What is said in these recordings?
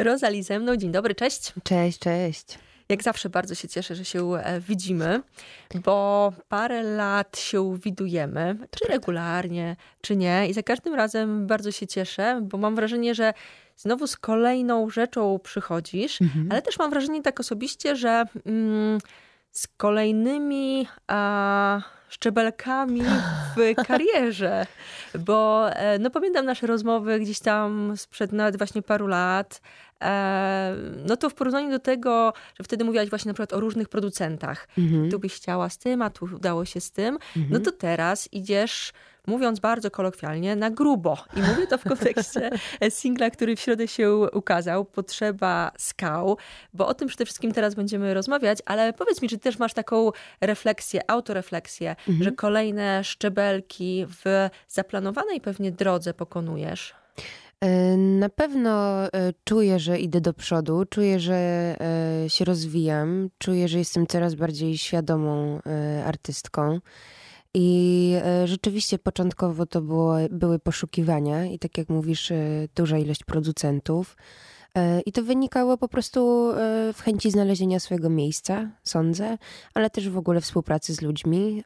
Rozali ze mną. Dzień dobry, cześć. Cześć, cześć. Jak zawsze bardzo się cieszę, że się e, widzimy, bo parę lat się widujemy, czy regularnie, czy nie. I za każdym razem bardzo się cieszę, bo mam wrażenie, że znowu z kolejną rzeczą przychodzisz, mhm. ale też mam wrażenie tak osobiście, że mm, z kolejnymi a, szczebelkami w karierze. Bo e, no, pamiętam nasze rozmowy gdzieś tam sprzed nawet właśnie paru lat. No to w porównaniu do tego, że wtedy mówiłaś właśnie na przykład o różnych producentach. Mhm. Tu byś chciała z tym, a tu udało się z tym. No mhm. No to teraz idziesz mówiąc bardzo kolokwialnie, na grubo. I mówię to w kontekście singla, który w środę się ukazał, Potrzeba skał, bo o tym przede wszystkim teraz będziemy rozmawiać, ale powiedz mi, czy też masz taką refleksję, autorefleksję, mhm. że kolejne szczebelki w zaplanowanej pewnie drodze pokonujesz? E, na pewno e, czuję, że idę do przodu, czuję, że e, się rozwijam, czuję, że jestem coraz bardziej świadomą artystką. I rzeczywiście początkowo to było, były poszukiwania, i tak jak mówisz, duża ilość producentów. E, I to wynikało po prostu e, w chęci znalezienia swojego miejsca, sądzę, ale też w ogóle współpracy z ludźmi.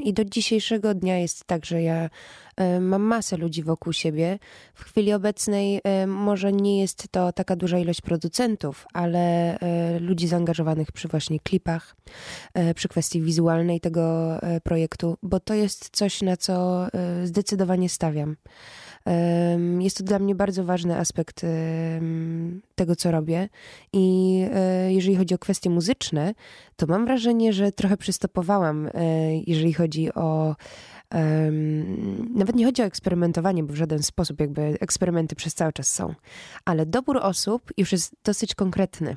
I do dzisiejszego dnia jest tak, że ja e, mam masę ludzi wokół siebie. W chwili obecnej może nie jest to taka duża ilość producentów, ale ludzi zaangażowanych przy właśnie klipach, przy kwestii wizualnej tego projektu, bo to jest coś, na co zdecydowanie stawiam. Jest to dla mnie bardzo ważny aspekt tego, co robię. I e, jeżeli chodzi o kwestie muzyczne, to mam wrażenie, że trochę przystopowałam, e, jeżeli chodzi o. Nawet nie chodzi o eksperymentowanie, bo w żaden sposób jakby eksperymenty przez cały czas są, ale dobór osób już jest dosyć konkretny.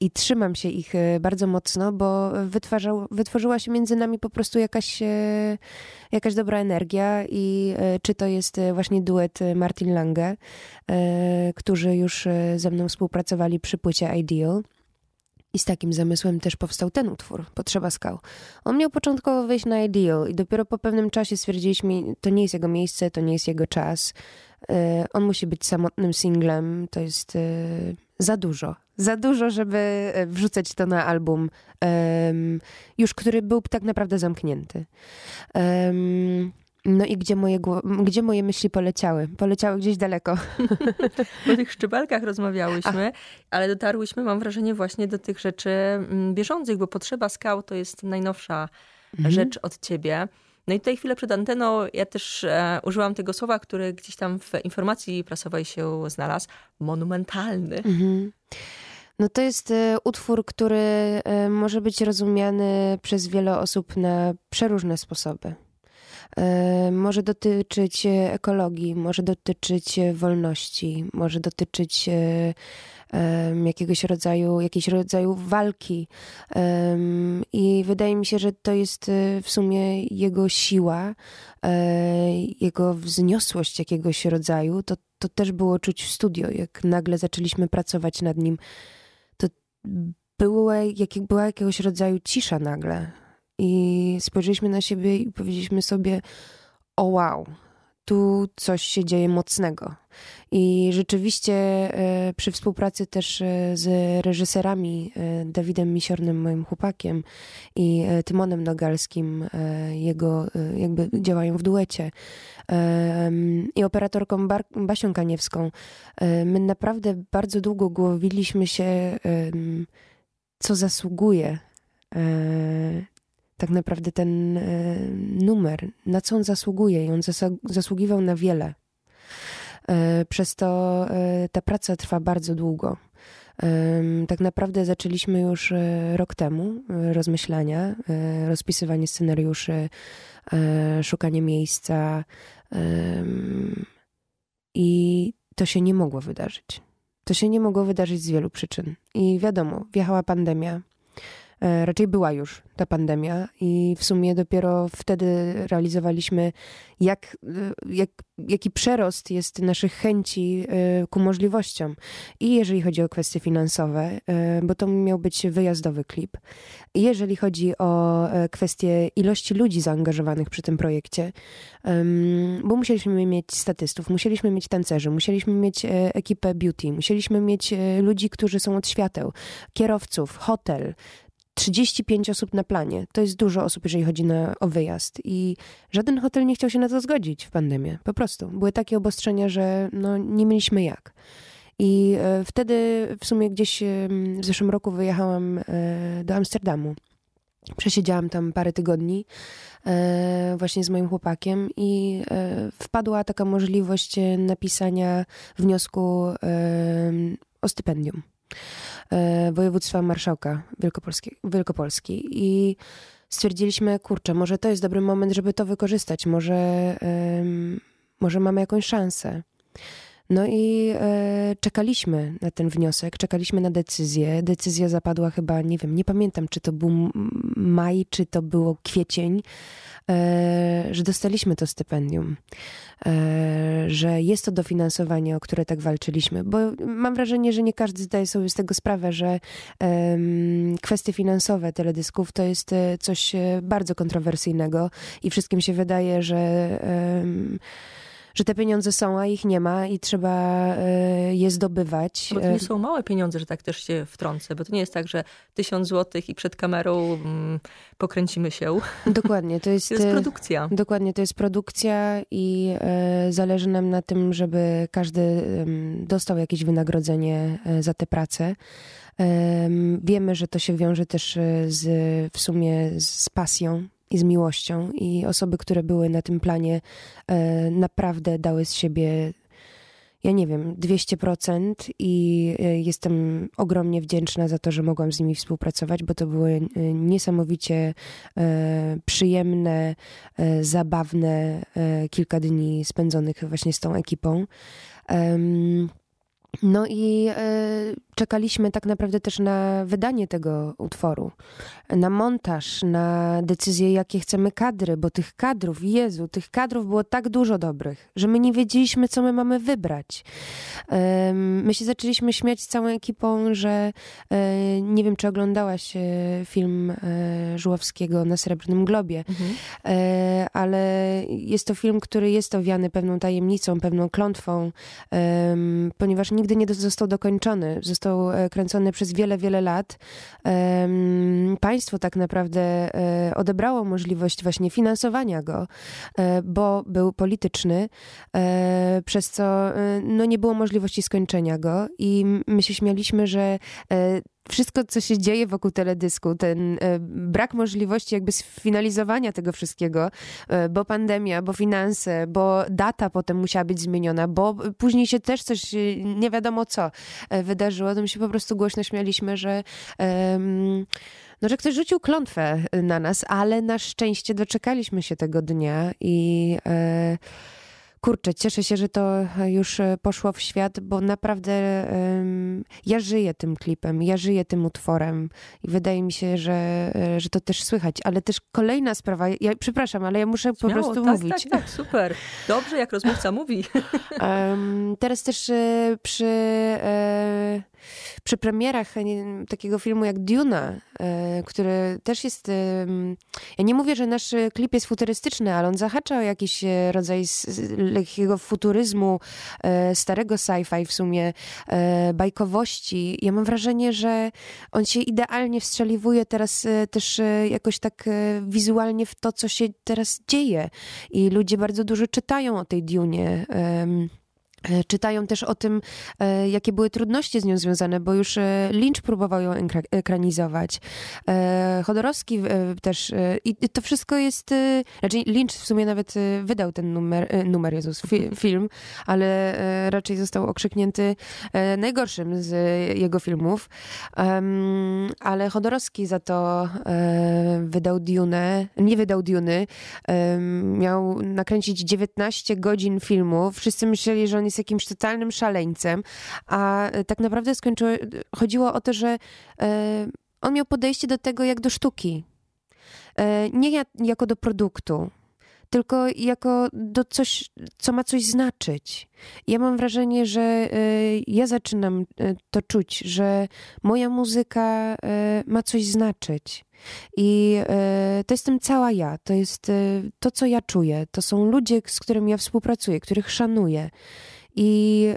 I trzymam się ich e, bardzo mocno, bo wytworzyła się między nami po prostu jakaś, e, jakaś dobra energia i e, czy to jest właśnie duet Martin Lange, którzy już ze mną współpracowali przy płycie Ideal. I z takim zamysłem też powstał ten utwór, Potrzeba skał. On miał początkowo wejść na Ideal i dopiero po pewnym czasie stwierdziliśmy, to nie jest jego miejsce, to nie jest jego czas. On musi być samotnym singlem, to jest za dużo. Za dużo, żeby e, wrzucać to na album, um, już który był tak naprawdę zamknięty. Um, no i gdzie moje, gdzie moje myśli poleciały? Poleciały gdzieś daleko. o tych szczebelkach rozmawiałyśmy, ale dotarłyśmy, mam wrażenie, właśnie do tych rzeczy mm, bieżących, bo Potrzeba Skał to jest najnowsza mhm. rzecz od ciebie. No i tutaj chwilę przed anteną ja też e, użyłam tego słowa, które gdzieś tam w informacji prasowej się znalazł. Monumentalny. Mhm. No to jest e, utwór, który e, może być rozumiany przez wiele osób na przeróżne sposoby. E, może dotyczyć ekologii, może dotyczyć wolności, może dotyczyć jakiegoś rodzaju, jakiejś rodzaju walki. I wydaje mi się, że to jest e, w sumie jego siła, e, jego wzniosłość jakiegoś rodzaju. To, to też było czuć w studio, jak nagle zaczęliśmy pracować nad nim. To było, jak, była jakiegoś rodzaju cisza nagle. I spojrzeliśmy na siebie i powiedzieliśmy sobie: O wow, tu coś się dzieje mocnego. I rzeczywiście e, przy współpracy też e, z reżyserami e, Dawidem Misiornym, moim chłopakiem, i Tymonem Nogalskim, jego jakby działają w duecie, i operatorką Bar Basią Kaniewską, my naprawdę bardzo długo głowiliśmy się, co zasługuje tak naprawdę ten numer, na co on zasługuje. I on zasługiwał na wiele. E, przez to e, ta praca trwa bardzo długo. Tak naprawdę zaczęliśmy już rok temu rozmyślania, rozpisywanie scenariuszy, szukanie miejsca i to się nie mogło wydarzyć. To się nie mogło wydarzyć z wielu przyczyn. I wiadomo, wjechała pandemia, E, raczej była już ta pandemia i w sumie dopiero wtedy realizowaliśmy, jak, e, jak, jaki przerost jest naszych chęci e, ku możliwościom. I jeżeli chodzi o kwestie finansowe, bo to miał być wyjazdowy klip. I jeżeli chodzi o kwestie ilości ludzi zaangażowanych przy tym projekcie, bo musieliśmy mieć statystów, musieliśmy mieć tancerzy, musieliśmy mieć ekipę beauty, musieliśmy mieć ludzi, którzy są od świateł, kierowców, hotel, 35 osób na planie. To jest dużo osób, jeżeli chodzi na, o wyjazd. I żaden hotel nie chciał się na to zgodzić w pandemię. Po prostu. Były takie obostrzenia, że no, nie mieliśmy jak. I e, wtedy w sumie gdzieś e, w zeszłym roku wyjechałam e, do Amsterdamu. Przesiedziałam tam parę tygodni e, właśnie z moim chłopakiem i e, wpadła taka możliwość napisania wniosku e, o stypendium. E, województwa marszałka Wielkopolski, Wielkopolski i stwierdziliśmy, kurczę, może to jest dobry moment, żeby to wykorzystać, może, może mamy jakąś szansę. No i e, czekaliśmy na ten wniosek, czekaliśmy na decyzję. Decyzja zapadła chyba, nie wiem, nie pamiętam, czy to był maj, czy to było kwiecień, e, że dostaliśmy to stypendium. E, że jest to dofinansowanie, o które tak walczyliśmy, bo mam wrażenie, że nie każdy zdaje sobie z tego sprawę, że kwestie finansowe teledysków to jest e, coś e, bardzo kontrowersyjnego i wszystkim się wydaje, że że te pieniądze są, a ich nie ma i trzeba e, je zdobywać. Bo to nie e, są małe pieniądze, że tak też się wtrącę, bo to nie jest tak, że tysiąc złotych i przed kamerą mm, pokręcimy się. Dokładnie, to jest, to jest e, produkcja. Dokładnie, to jest produkcja i zależy nam na tym, żeby każdy dostał jakieś wynagrodzenie za tę pracę. Wiemy, że to się wiąże też z, w sumie z pasją i z miłością. I osoby, które były na tym planie, e, naprawdę dały z siebie, ja nie wiem, 200% i e, jestem ogromnie wdzięczna za to, że mogłam z nimi współpracować, bo to były e, niesamowicie przyjemne, zabawne kilka dni spędzonych właśnie z tą ekipą. No i czekaliśmy tak naprawdę też na wydanie tego utworu, na montaż, na decyzję, jakie chcemy kadry, bo tych kadrów, Jezu, tych kadrów było tak dużo dobrych, że my nie wiedzieliśmy, co my mamy wybrać. My się zaczęliśmy śmiać z całą ekipą, że e, nie wiem, czy oglądałaś film e, Żuławskiego na Srebrnym Globie, mhm. E, ale jest to film, który jest owiany pewną tajemnicą, pewną klątwą, ponieważ nigdy nie został dokończony. Został e, kręcony przez wiele, wiele lat. Państwo tak naprawdę e, odebrało możliwość właśnie finansowania go, e, bo był polityczny, przez co no, nie było możliwości skończenia go i my się śmialiśmy, że wszystko, co się dzieje wokół teledysku, ten e, brak możliwości jakby sfinalizowania tego wszystkiego, e, bo pandemia, bo finanse, bo data potem musiała być zmieniona, bo później się też coś, e, nie wiadomo co, wydarzyło, to my się po prostu głośno śmialiśmy, że no, że ktoś rzucił klątwę na nas, ale na szczęście doczekaliśmy się tego dnia i kurczę, cieszę się, że to już e, poszło w świat, bo naprawdę um, ja żyję tym klipem, ja żyję tym utworem i wydaje mi się, że, e, że to też słychać. Ale też kolejna sprawa, ja przepraszam, ale ja muszę Śmiało, po prostu tak, mówić. Tak, tak, super. Dobrze, jak rozmówca mówi. Um, teraz też e, przy... E, przy premierach takiego filmu jak Duna, e, który też jest. Ja nie mówię, że nasz klip jest futurystyczny, ale on zahacza o jakiś e, rodzaj lekkiego futuryzmu, e, starego sci-fi w sumie, bajkowości. Ja mam wrażenie, że on się idealnie wstrzeliwuje teraz też jakoś tak wizualnie w to, co się teraz dzieje. I ludzie bardzo dużo czytają o tej Dunie. E, czytają też o tym, e, jakie były trudności z nią związane, bo już e, Lynch próbował ją ekranizować. Chodorowski też. I to wszystko jest. Znaczy, Lynch w sumie nawet wydał ten numer, numer Jezus, film, ale raczej został okrzyknięty najgorszym z jego filmów. Ale Chodorowski za to wydał Dune, nie wydał Duny. Miał nakręcić 19 godzin filmu. Wszyscy myśleli, że on jest jakimś totalnym szaleńcem, a e, tak naprawdę skończyło, chodziło o to, że e, on miał podejście do tego jak do sztuki. E, nie jako do produktu, tylko jako do coś, co ma coś znaczyć. Ja mam wrażenie, że e, ja zaczynam e, to czuć, że moja muzyka ma coś znaczyć. I to jestem cała ja, to jest to, co ja czuję. To są ludzie, z którymi ja współpracuję, których szanuję. I,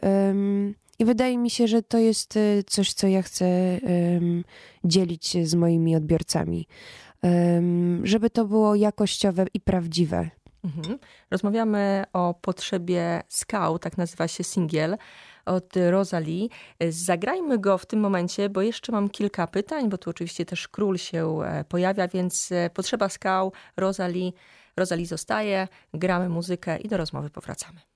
i wydaje mi się, że to jest coś, co ja chcę dzielić się z moimi odbiorcami żeby to było jakościowe i prawdziwe. Mhm. Rozmawiamy o potrzebie skał, tak nazywa się singiel od Rosalie. Zagrajmy go w tym momencie, bo jeszcze mam kilka pytań, bo tu oczywiście też król się e, pojawia, więc e, potrzeba skał, Rosalie. Rosalie zostaje, gramy muzykę i do rozmowy powracamy.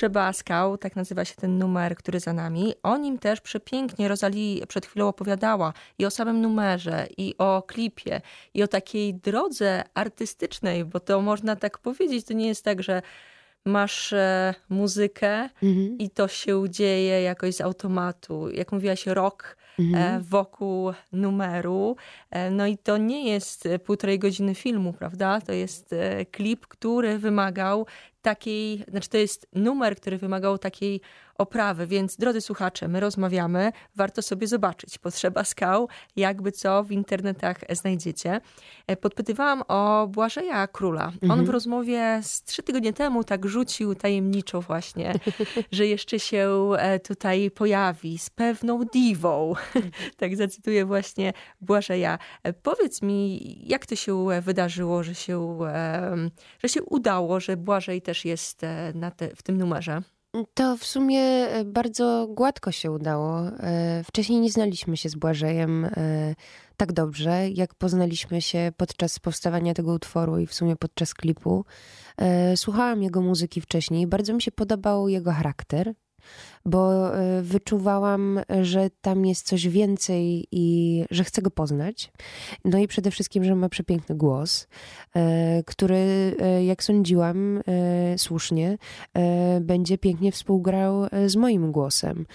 Potrzeba skał, tak nazywa się ten numer, który za nami. O nim też przepięknie Rosalie przed chwilą opowiadała i o samym numerze, i o klipie, i o takiej drodze artystycznej, bo to można tak powiedzieć, to nie jest tak, że masz e, muzykę mhm. i to się dzieje jakoś z automatu. Jak mówiłaś, rok mhm. wokół numeru. E, no i to nie jest półtorej godziny filmu, prawda? To jest e, klip, który wymagał takiej, znaczy to jest numer, który wymagał takiej oprawy, więc drodzy słuchacze, my rozmawiamy, warto sobie zobaczyć. Potrzeba skał, jakby co w internetach znajdziecie. E, podpytywałam o Błażeja Króla. Mhm. On w rozmowie z trzy tygodnie temu tak rzucił tajemniczo właśnie, że jeszcze się e, tutaj pojawi z pewną diwą. tak zacytuję właśnie Błażeja. E, powiedz mi, jak to się wydarzyło, że się, że się udało, że Błażej też jest te, w tym numerze? To w sumie e, bardzo gładko się udało. E, wcześniej nie znaliśmy się z Błażejem e, tak dobrze, jak poznaliśmy się podczas powstawania tego utworu i w sumie podczas klipu. Słuchałam jego muzyki wcześniej, bardzo mi się podobał jego charakter bo e, wyczuwałam, że tam jest coś więcej i że chcę go poznać. No i przede wszystkim, że ma przepiękny głos, e, który, e, jak sądziłam słusznie, będzie pięknie współgrał z moim głosem.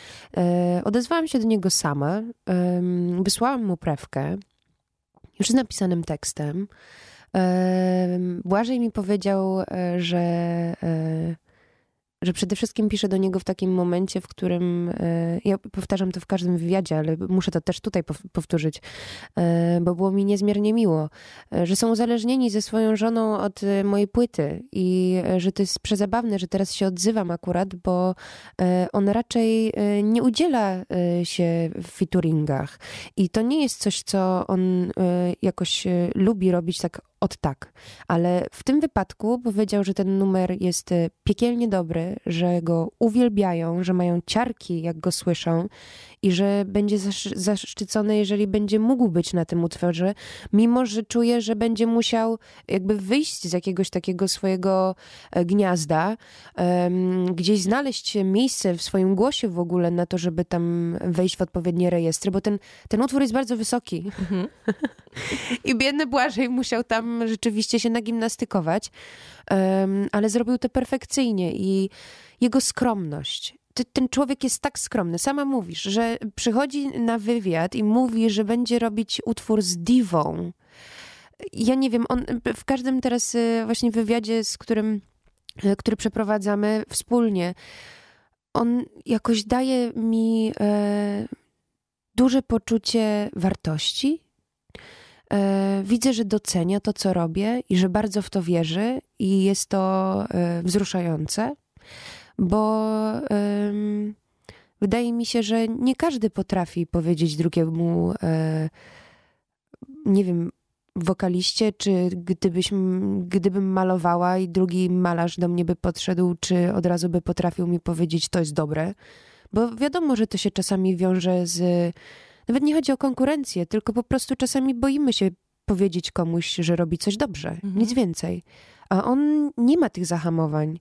Odezwałam się do niego sama, wysłałam mu prewkę, już z napisanym tekstem. Błażej mi powiedział, że że przede wszystkim piszę do niego w takim momencie, w którym e, ja powtarzam to w każdym wywiadzie, ale muszę to też tutaj powtórzyć, e, bo było mi niezmiernie miło, e, że są uzależnieni ze swoją żoną od mojej płyty i że to jest przezabawne, że teraz się odzywam akurat, bo on raczej nie udziela się w featuringach i to nie jest coś, co on jakoś lubi robić tak od tak. Ale w tym wypadku powiedział, że ten numer jest e, piekielnie dobry, że go uwielbiają, że mają ciarki, jak go słyszą i że będzie zaszczycony, jeżeli będzie mógł być na tym utworze, mimo że czuje, że będzie musiał jakby wyjść z jakiegoś takiego swojego e, gniazda, gdzieś znaleźć miejsce w swoim głosie w ogóle na to, żeby tam wejść w odpowiednie rejestry, bo ten, ten utwór jest bardzo wysoki. Mhm. I biedny Błażej musiał tam rzeczywiście się nagimnastykować, ale zrobił to perfekcyjnie i jego skromność, ten człowiek jest tak skromny. Sama mówisz, że przychodzi na wywiad i mówi, że będzie robić utwór z diwą. Ja nie wiem, on w każdym teraz y, właśnie wywiadzie, z którym, y, który przeprowadzamy wspólnie, on jakoś daje mi e, duże poczucie wartości. E, widzę, że docenia to, co robię i że bardzo w to wierzy i jest to e, wzruszające bo ym, wydaje mi się, że nie każdy potrafi powiedzieć drugiemu, e, nie wiem, wokaliście, czy gdybyśmy, gdybym malowała i drugi malarz do mnie by podszedł, czy od razu by potrafił mi powiedzieć, to jest dobre. Bo wiadomo, że to się czasami wiąże z. Nawet nie chodzi o konkurencję, tylko po prostu czasami boimy się powiedzieć komuś, że robi coś dobrze. Mhm. Nic więcej. A on nie ma tych zahamowań.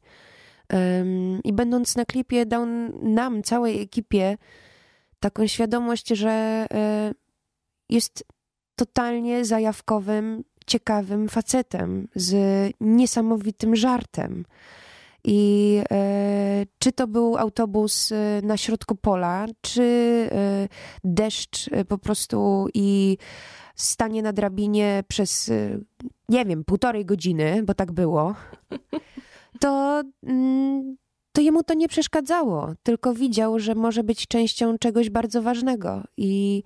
I będąc na klipie, dał nam, całej ekipie, taką świadomość, że e, jest totalnie zajawkowym, ciekawym facetem z niesamowitym żartem. I e, czy to był autobus e, na środku pola, czy e, deszcz e, po prostu i stanie na drabinie przez, nie wiem, półtorej godziny, bo tak było to, mm, to jemu to nie przeszkadzało, tylko widział, że może być częścią czegoś bardzo ważnego. I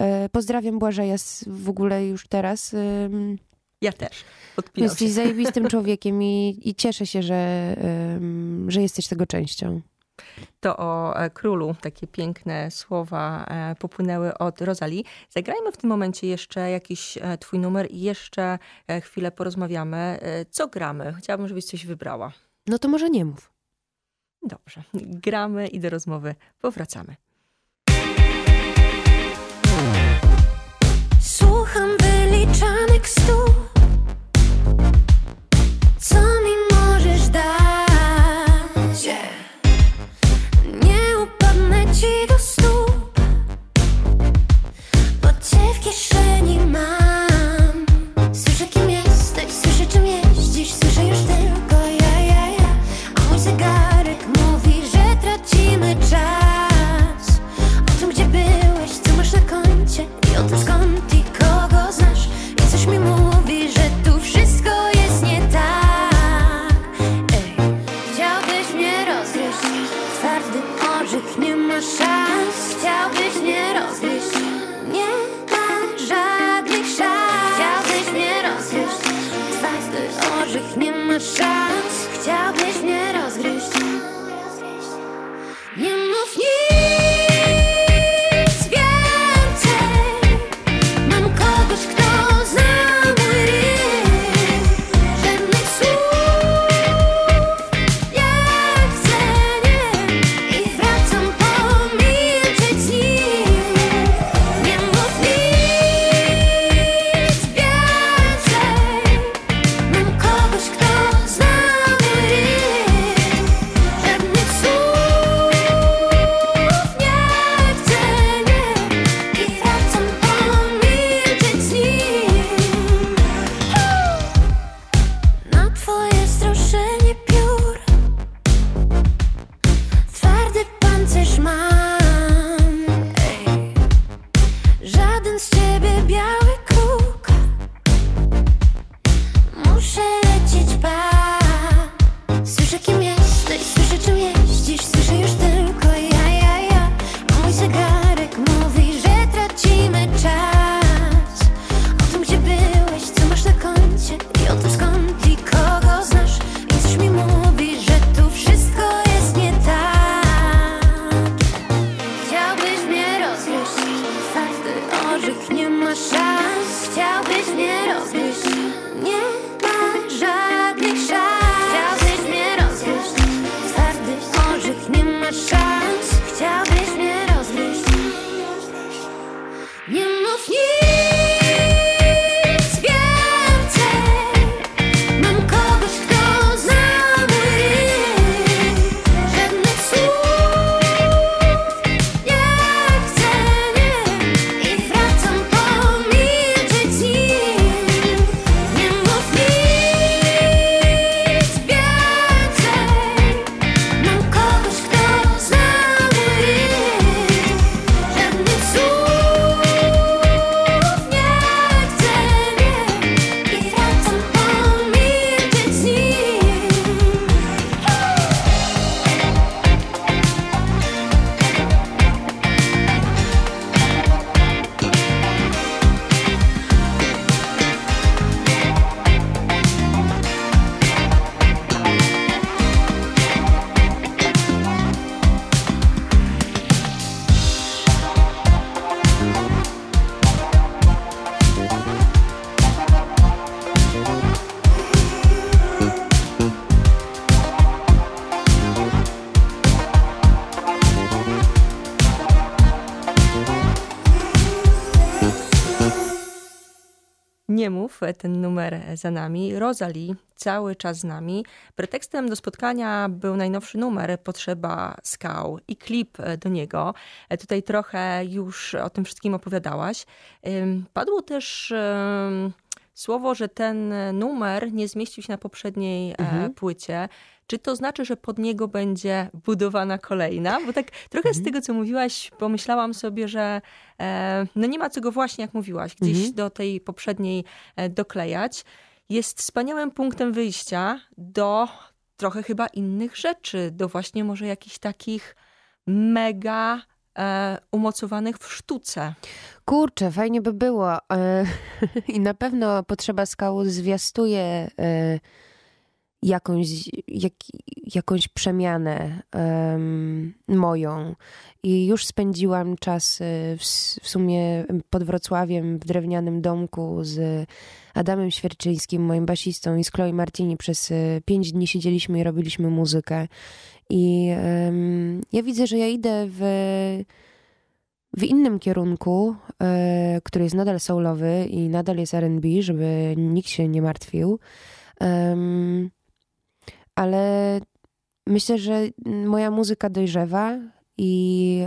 e, pozdrawiam Błażeja w ogóle już teraz. Ja też. Podpinam Jesteś się. zajebistym człowiekiem i, i cieszę się, że, że jesteś tego częścią. To o e, królu takie piękne słowa e, popłynęły od Rozali. Zagrajmy w tym momencie jeszcze jakiś e, twój numer i jeszcze chwilę porozmawiamy. Co gramy? Chciałabym, żebyś coś wybrała. No to może nie mów. Dobrze. Gramy i do rozmowy powracamy. Słucham wyliczanek stu. Co ti gusto ten numer za nami. Rosalie cały czas z nami. Pretekstem do spotkania był najnowszy numer Potrzeba skał i klip do niego. Tutaj trochę już o tym wszystkim opowiadałaś. Padło też słowo, że ten numer nie zmieścił się na poprzedniej e, mhm. płycie. Czy to znaczy, że pod niego będzie budowana kolejna? Bo tak trochę mhm. z tego, co mówiłaś, pomyślałam sobie, że e, no nie ma co go właśnie, jak mówiłaś, gdzieś mhm. do tej poprzedniej e, doklejać. Jest wspaniałym punktem wyjścia do trochę chyba innych rzeczy, do właśnie może jakichś takich mega e, umocowanych w sztuce. Kurczę, fajnie by było. E, I na pewno potrzeba skału zwiastuje e, jakąś, jak, jakąś przemianę um, moją. I już spędziłam czas w, w, sumie pod Wrocławiem w drewnianym domku z Adamem Świerczyńskim, moim basistą i z Chloe Martini. Przez e, pięć dni siedzieliśmy i robiliśmy muzykę. I um, ja widzę, że ja idę w, w innym kierunku, e, który jest nadal soulowy i nadal jest R&B, żeby nikt się nie martwił. Ale myślę, że moja muzyka dojrzewa i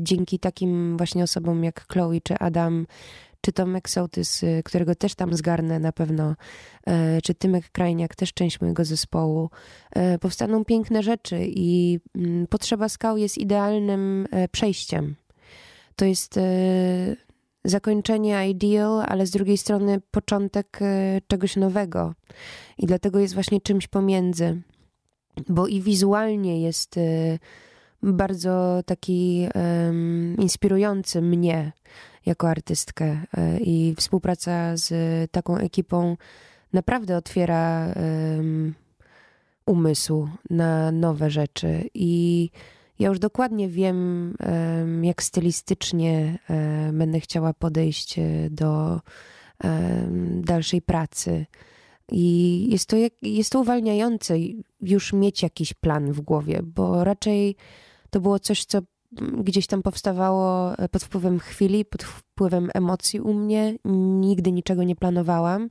dzięki takim właśnie osobom jak Chloe czy Adam, czy Tomek Sołtys, którego też tam zgarnę na pewno, czy Tymek Krajniak, też część mojego zespołu, powstaną piękne rzeczy i mm, Potrzeba Skał jest idealnym przejściem. To jest zakończenie ideal, ale z drugiej strony początek e, czegoś nowego. I dlatego jest właśnie czymś pomiędzy. Bo i wizualnie jest e, bardzo taki um, inspirujący mnie jako artystkę. E, I współpraca z taką ekipą naprawdę otwiera um, umysł na nowe rzeczy. I ja już dokładnie wiem, jak stylistycznie będę chciała podejść e, do dalszej pracy. I jest to, jest to uwalniające już mieć jakiś plan w głowie, bo raczej to było coś, co gdzieś tam powstawało e, pod wpływem chwili, pod wpływem emocji u mnie. Nigdy niczego nie planowałam.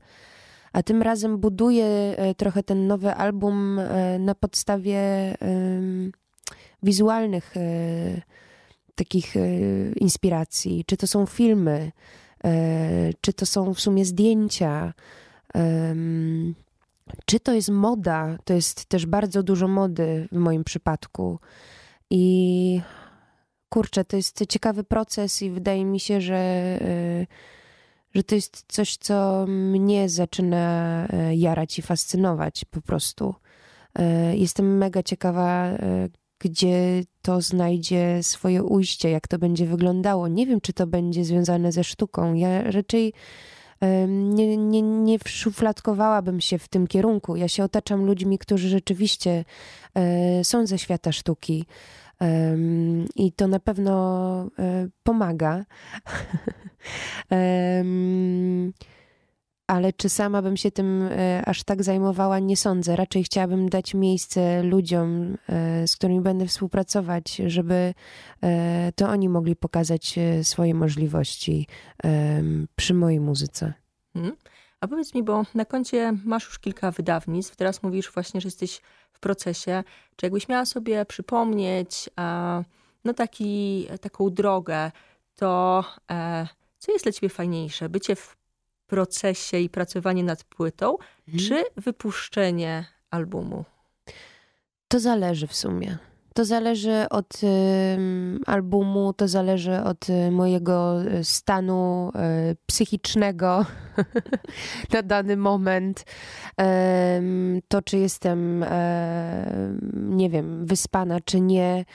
A tym razem buduję e, trochę ten nowy album na podstawie wizualnych e, takich e, inspiracji, czy to są filmy, e, czy to są w sumie zdjęcia, czy to jest moda. To jest też bardzo dużo mody w moim przypadku. I kurczę, to jest ciekawy proces, i wydaje mi się, że, że to jest coś, co mnie zaczyna jarać i fascynować po prostu. Jestem mega ciekawa, gdzie to znajdzie swoje ujście, jak to będzie wyglądało. Nie wiem, czy to będzie związane ze sztuką. Ja raczej nie, nie, nie wszufladkowałabym się w tym kierunku. Ja się otaczam ludźmi, którzy rzeczywiście e, są ze świata sztuki. I to na pewno e, pomaga. ale czy sama bym się tym e, aż tak zajmowała, nie sądzę. Raczej chciałabym dać miejsce ludziom, e, z którymi będę współpracować, żeby e, to oni mogli pokazać swoje możliwości przy mojej muzyce. Hmm. A powiedz mi, bo na koncie masz już kilka wydawnictw, teraz mówisz właśnie, że jesteś w procesie. Czy jakbyś miała sobie przypomnieć no taki, taką drogę, to co jest dla ciebie fajniejsze? Bycie w procesie i pracowanie nad płytą, mhm. czy wypuszczenie albumu? To zależy w sumie. To zależy od y, albumu, to zależy od y, mojego y, stanu y, psychicznego na dany moment. to, czy jestem, nie wiem, wyspana, czy nie.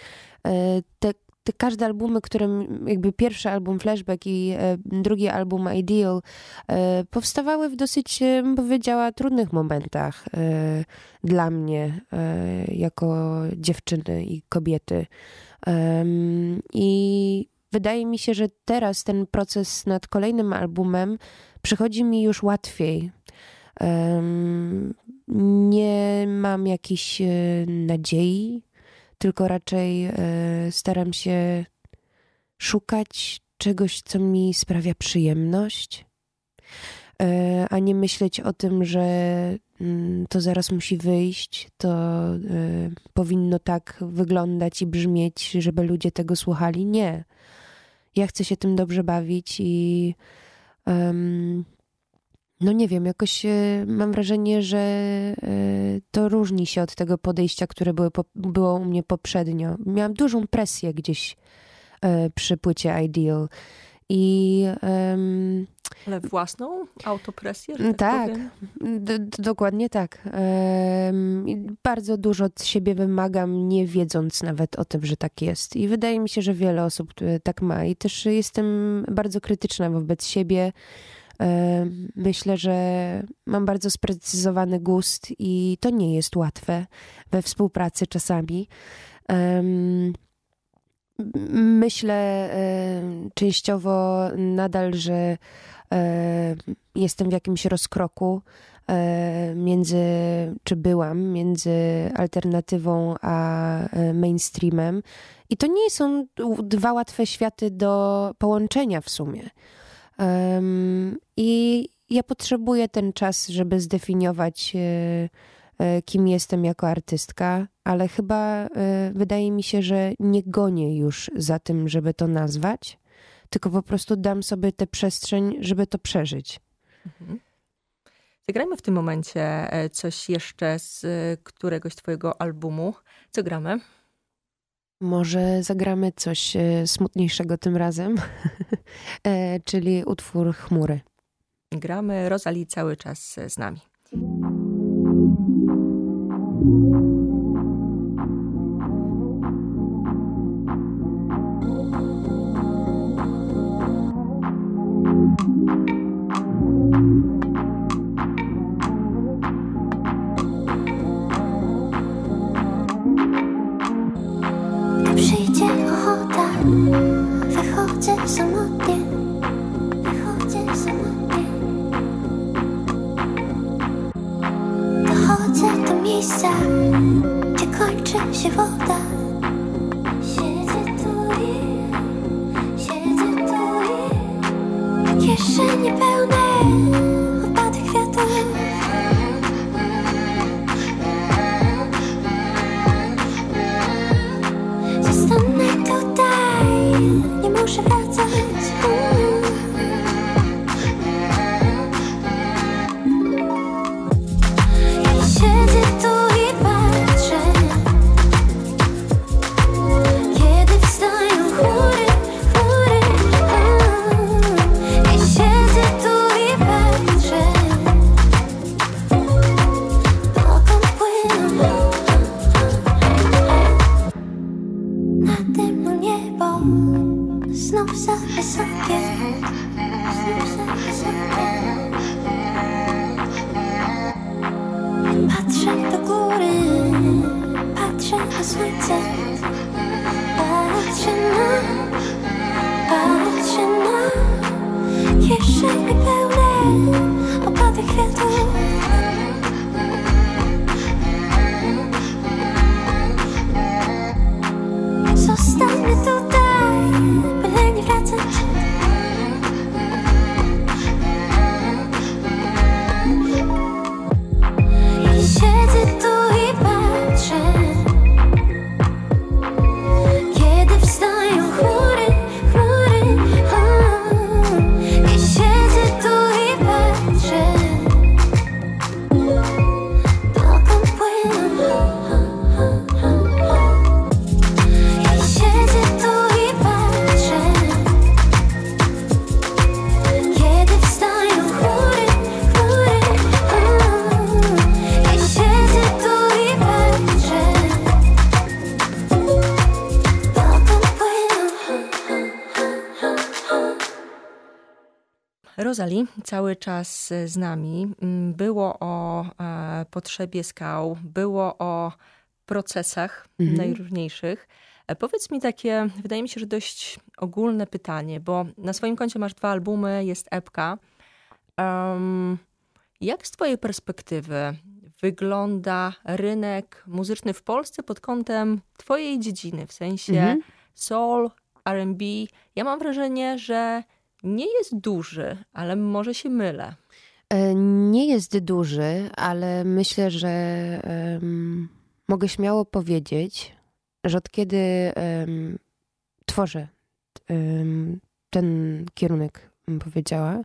E, te te każde albumy, które jakby pierwszy album Flashback i e, drugi album Ideal e, powstawały w dosyć, e, bym powiedziała, trudnych momentach dla mnie jako dziewczyny i kobiety. I wydaje mi się, że teraz ten proces nad kolejnym albumem przychodzi mi już łatwiej. Nie mam jakiejś nadziei tylko raczej e, staram się szukać czegoś, co mi sprawia przyjemność, e, a nie myśleć o tym, że mm, to zaraz musi wyjść, to e, powinno tak wyglądać i brzmieć, żeby ludzie tego słuchali. Nie. Ja chcę się tym dobrze bawić i no nie wiem, jakoś e, mam wrażenie, że e, to różni się od tego podejścia, które było, było u mnie poprzednio. Miałam dużą presję gdzieś e, przy płycie Ideal. I, um, Ale własną autopresję? tak, tak dokładnie tak. Um, bardzo dużo od siebie wymagam, nie wiedząc nawet o tym, że tak jest. I wydaje mi się, że wiele osób tak ma. I też jestem bardzo krytyczna wobec siebie Myślę, że mam bardzo sprecyzowany gust i to nie jest łatwe we współpracy czasami. Myślę częściowo nadal, że jestem w jakimś rozkroku między, czy byłam między alternatywą a mainstreamem. I to nie są dwa łatwe światy do połączenia w sumie. I ja potrzebuję ten czas, żeby zdefiniować, e, e, kim jestem jako artystka, ale chyba e, wydaje mi się, że nie gonię już za tym, żeby to nazwać, tylko po prostu dam sobie tę przestrzeń, żeby to przeżyć. Mhm. Zagrajmy w tym momencie coś jeszcze z któregoś twojego albumu. Co gramy? Może zagramy coś smutniejszego tym razem, czyli utwór Chmury. Gramy Rosalie cały czas z nami. chodzę samotnie, nie chodzę samotnie. Dochodzę do miejsca, gdzie kończy się woda. Siedzę tu i, tu kieszenie pełne. Rozali cały czas z nami. Mm, było o e, potrzebie skał, było o procesach mhm. najróżniejszych. E, powiedz mi takie, wydaje mi się, że dość ogólne pytanie, bo na swoim koncie masz dwa albumy, jest epka. Um, jak z Twojej perspektywy wygląda rynek muzyczny w Polsce pod kątem Twojej dziedziny, w sensie mhm. soul, RB? Ja mam wrażenie, że nie jest duży, ale może się mylę. E, nie jest duży, ale myślę, że um, mogę śmiało powiedzieć, że od kiedy um, tworzę um, ten kierunek, powiedziała,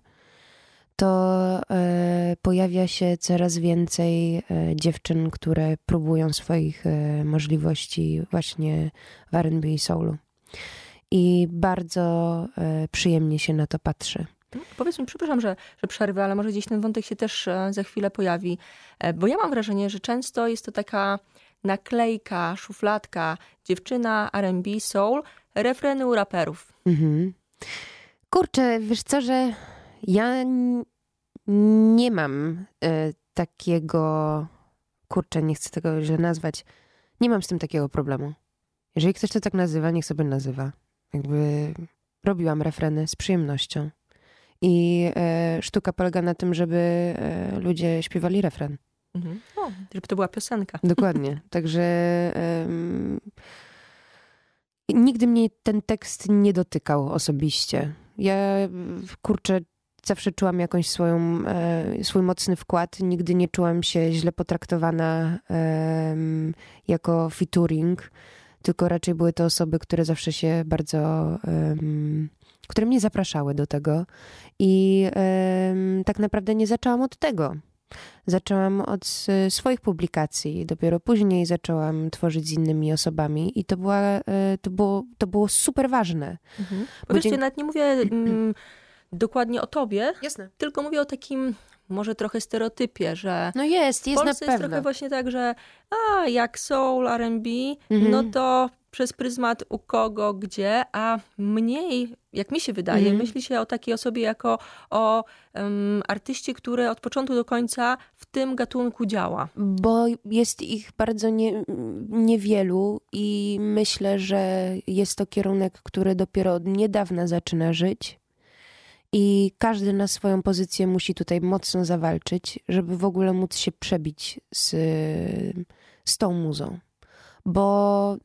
to e, pojawia się coraz więcej e, dziewczyn, które próbują swoich możliwości właśnie w R&B i soulu i bardzo e, przyjemnie się na to patrzy. Powiedz mi, przepraszam, że, że przerwę, ale może gdzieś ten wątek się też e, za chwilę pojawi, e, bo ja mam wrażenie, że często jest to taka naklejka, szufladka, dziewczyna, R&B, soul, refreny u raperów. Mhm. Kurczę, wiesz co, że ja nie mam takiego, kurczę, nie chcę tego źle nazwać, nie mam z tym takiego problemu. Jeżeli ktoś to tak nazywa, niech sobie nazywa. Jakby robiłam refreny z przyjemnością. I e, sztuka polega na tym, żeby e, ludzie śpiewali refren. Mhm. O, żeby to była piosenka. Dokładnie. Także e, nigdy mnie ten tekst nie dotykał osobiście. Ja kurczę, zawsze czułam jakąś swoją, e, swój mocny wkład. Nigdy nie czułam się źle potraktowana jako featuring, tylko raczej były to osoby, które zawsze się bardzo, e, które mnie zapraszały do tego. I tak naprawdę nie zaczęłam od tego. Zaczęłam od swoich publikacji, dopiero później zaczęłam tworzyć z innymi osobami i to, była, e, to, było, to było super ważne. Mhm. Bo wiesz, nawet nie mówię mm, dokładnie o tobie, Jasne. tylko mówię o takim może trochę stereotypie, że no jest, jest w Polsce na jest trochę właśnie tak, że a jak soul, R&B, mhm. no to przez pryzmat u kogo, gdzie, a mniej, jak mi się wydaje, mm. myśli się o takiej osobie jako o um, artyście, który od początku do końca w tym gatunku działa. Bo jest ich bardzo nie, niewielu i myślę, że jest to kierunek, który dopiero od niedawna zaczyna żyć. I każdy na swoją pozycję musi tutaj mocno zawalczyć, żeby w ogóle móc się przebić z, z tą muzą. Bo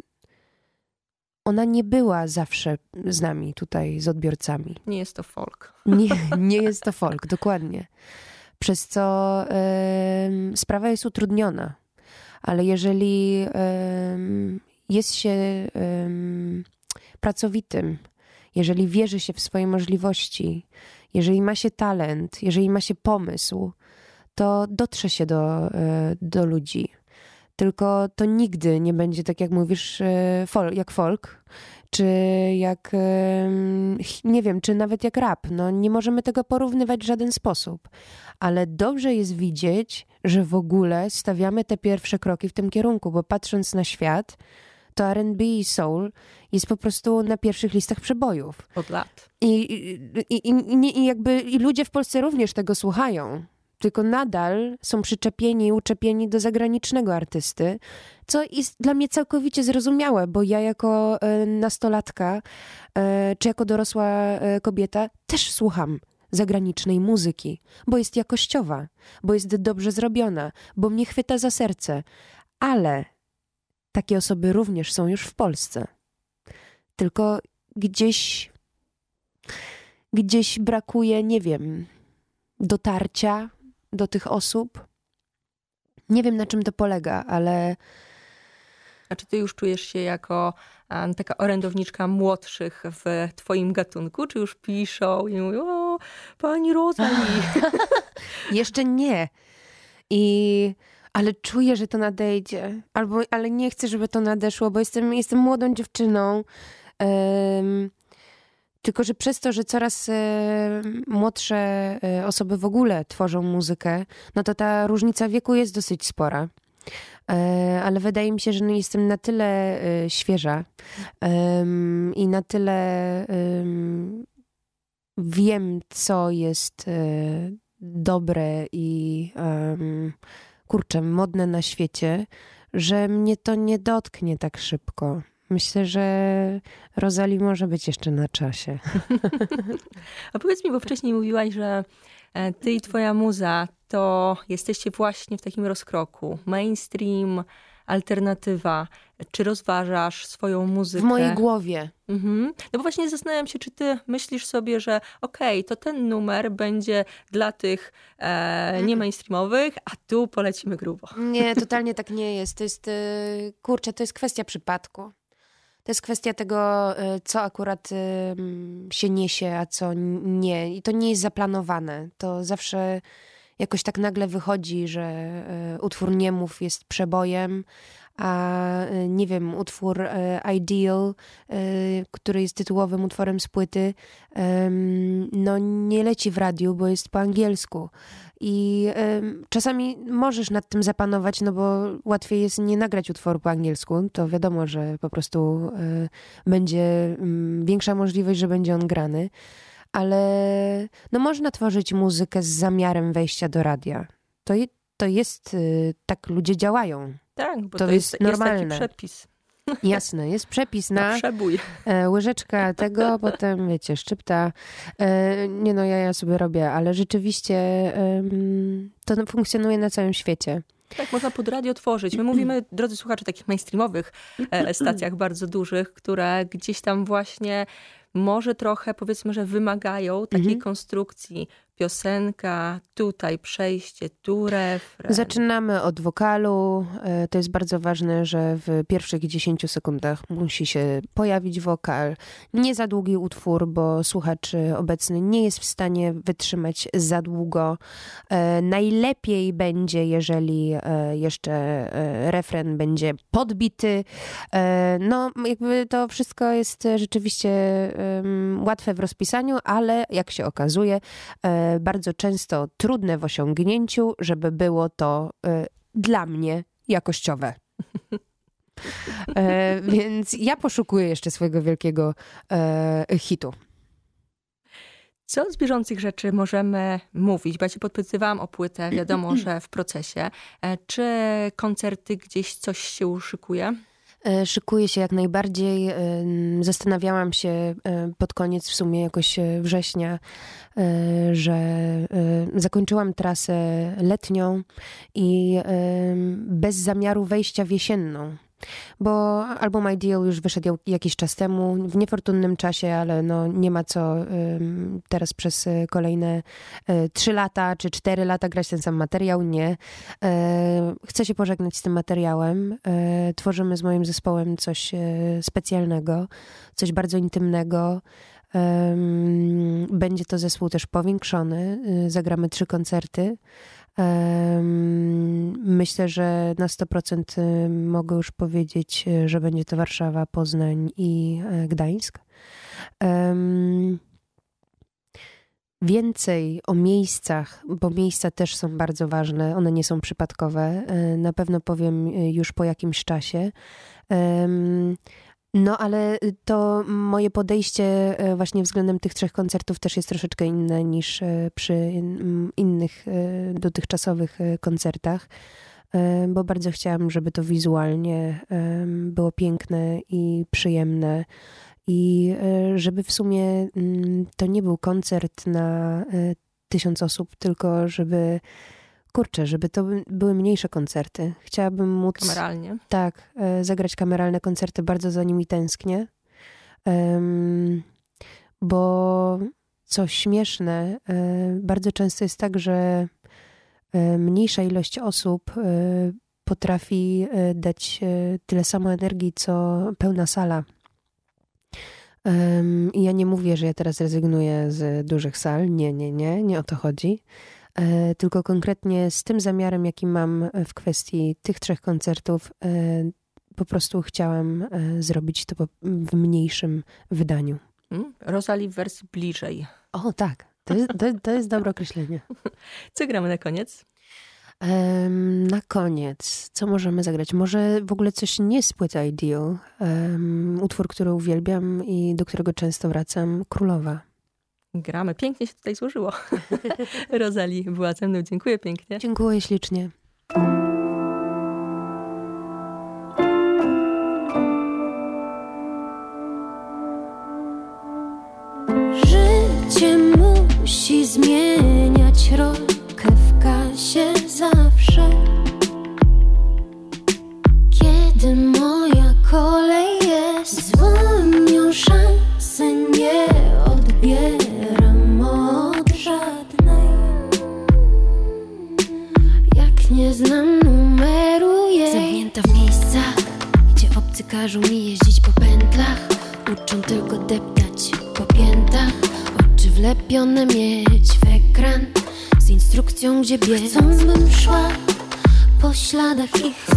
ona nie była zawsze z nami tutaj, z odbiorcami. Nie jest to folk. Nie, nie jest to folk, dokładnie. Przez co y, sprawa jest utrudniona. Ale jeżeli y, jest się y, pracowitym, jeżeli wierzy się w swoje możliwości, jeżeli ma się talent, jeżeli ma się pomysł, to dotrze się do, e, do ludzi. Tylko to nigdy nie będzie tak, jak mówisz, e, jak folk, czy jak, nie wiem, czy nawet jak rap. No, nie możemy tego porównywać w żaden sposób. Ale dobrze jest widzieć, że w ogóle stawiamy te pierwsze kroki w tym kierunku, bo patrząc na świat, to R&B i soul jest po prostu na pierwszych listach przebojów. Od lat. I, i, i, i jakby i ludzie w Polsce również tego słuchają tylko nadal są przyczepieni i uczepieni do zagranicznego artysty, co jest dla mnie całkowicie zrozumiałe, bo ja jako e, nastolatka e, czy jako dorosła e, kobieta też słucham zagranicznej muzyki, bo jest jakościowa, bo jest dobrze zrobiona, bo mnie chwyta za serce. Ale takie osoby również są już w Polsce. Tylko gdzieś, gdzieś brakuje, nie wiem, dotarcia do tych osób. Nie wiem na czym to polega, ale. A czy ty już czujesz się jako taka orędowniczka młodszych w twoim gatunku? Czy już piszą i mówią, o, pani Rosalie? Jeszcze nie. I ale czuję, że to nadejdzie. Albo, ale nie chcę, żeby to nadeszło, bo jestem, jestem młodą dziewczyną. Um, tylko, że przez to, że coraz e, młodsze e, osoby w ogóle tworzą muzykę, no to ta różnica wieku jest dosyć spora. E, ale wydaje mi się, że no jestem na tyle świeża i na tyle wiem, co jest dobre i kurczę, modne na świecie, że mnie to nie dotknie tak szybko. Myślę, że Rozali może być jeszcze na czasie. A powiedz mi, bo wcześniej mówiłaś, że e, ty i twoja muza to jesteście właśnie w takim rozkroku. Mainstream, alternatywa. Czy rozważasz swoją muzykę? W mojej głowie. Mhm. No bo właśnie zastanawiam się, czy ty myślisz sobie, że okej, okay, to ten numer będzie dla tych e, mhm. nie mainstreamowych, a tu polecimy grubo. Nie, totalnie tak nie jest. To jest, e, kurczę, to jest kwestia przypadku. To jest kwestia tego, y, co akurat się niesie, a co nie. I to nie jest zaplanowane. To zawsze jakoś tak nagle wychodzi, że utwór Niemów jest przebojem, a y, nie wiem, utwór Ideal, który jest tytułowym utworem z płyty, no nie leci w radiu, bo jest po angielsku. I czasami możesz nad tym zapanować, no bo łatwiej jest nie nagrać utworu po angielsku. To wiadomo, że po prostu będzie y, większa możliwość, że będzie on grany. Ale no można tworzyć muzykę z zamiarem wejścia do radia. To, to jest, tak ludzie działają. Tak, bo to, to jest, jest normalne. Jest taki przepis. Jasne, jest przepis na e, łyżeczka tego, potem wiecie, szczypta. E, nie no, ja, ja sobie robię, ale rzeczywiście to funkcjonuje na całym świecie. Tak, można pod radio tworzyć. My mówimy, drodzy słuchacze, o takich mainstreamowych e, stacjach bardzo dużych, które gdzieś tam właśnie może trochę powiedzmy, że wymagają takiej mhm. konstrukcji piosenka, tutaj przejście, tu refren. Zaczynamy od wokalu. E, to jest bardzo ważne, że w pierwszych 10 sekundach musi się pojawić wokal. Nie za długi utwór, bo słuchacz obecny nie jest w stanie wytrzymać za długo. E, najlepiej będzie, jeżeli e, jeszcze refren będzie podbity. No, jakby to wszystko jest rzeczywiście łatwe w rozpisaniu, ale jak się okazuje, bardzo często trudne w osiągnięciu, żeby było to y, dla mnie jakościowe. E, więc ja poszukuję jeszcze swojego wielkiego e, hitu. Co z bieżących rzeczy możemy mówić? Bo ja cię podpytywałam o płytę, wiadomo, że w procesie. E, czy koncerty gdzieś coś się uszykuje? E, Szykuję się jak najbardziej. E, zastanawiałam się e, pod koniec w sumie jakoś września, że zakończyłam trasę letnią i bez zamiaru wejścia w jesienną. Bo album Ideal już wyszedł jakiś czas temu, w niefortunnym czasie, ale no nie ma co teraz przez y, kolejne y, trzy lata czy cztery lata grać ten sam materiał. Nie. E, chcę się pożegnać z tym materiałem. Tworzymy z moim zespołem coś specjalnego, coś bardzo intymnego. Będzie to zespół też powiększony. Y, zagramy trzy koncerty. Myślę, że na 100% y, mogę już powiedzieć, y, że będzie to Warszawa, Poznań i e, Gdańsk. Więcej o miejscach, bo miejsca też są bardzo ważne, one nie są przypadkowe. E, na pewno powiem y, już po jakimś czasie. No, ale y, to moje podejście y, właśnie względem tych trzech koncertów też jest troszeczkę inne niż y, przy innych dotychczasowych koncertach, bo bardzo chciałam, żeby to wizualnie było piękne i przyjemne. I żeby w sumie mm, to nie był koncert na tysiąc osób, tylko żeby kurczę, żeby to były mniejsze koncerty. Chciałabym móc. Kameralnie. Tak, e, zagrać kameralne koncerty, bardzo za nimi tęsknię. Um, bo co śmieszne, e, bardzo często jest tak, że e, mniejsza ilość osób potrafi dać tyle samo energii, co pełna sala. I ja nie mówię, że ja teraz rezygnuję z dużych sal. Nie, nie, nie, nie o to chodzi. E, tylko konkretnie z tym zamiarem, jaki mam w kwestii tych trzech koncertów, e, po prostu chciałam e, zrobić to w mniejszym wydaniu. Hmm? Rosali w wersji bliżej. O, tak. To jest, to, to jest dobre określenie. Co gramy na koniec? Um, na koniec, co możemy zagrać? Może w ogóle coś nie z płyty Ideal. Um, utwór, który uwielbiam i do którego często wracam, Królowa. Gramy. Pięknie się tutaj złożyło. Rozali była ze mną. Dziękuję pięknie. Dziękuję ślicznie. Gdzie biec. Chcą, bym szła po śladach i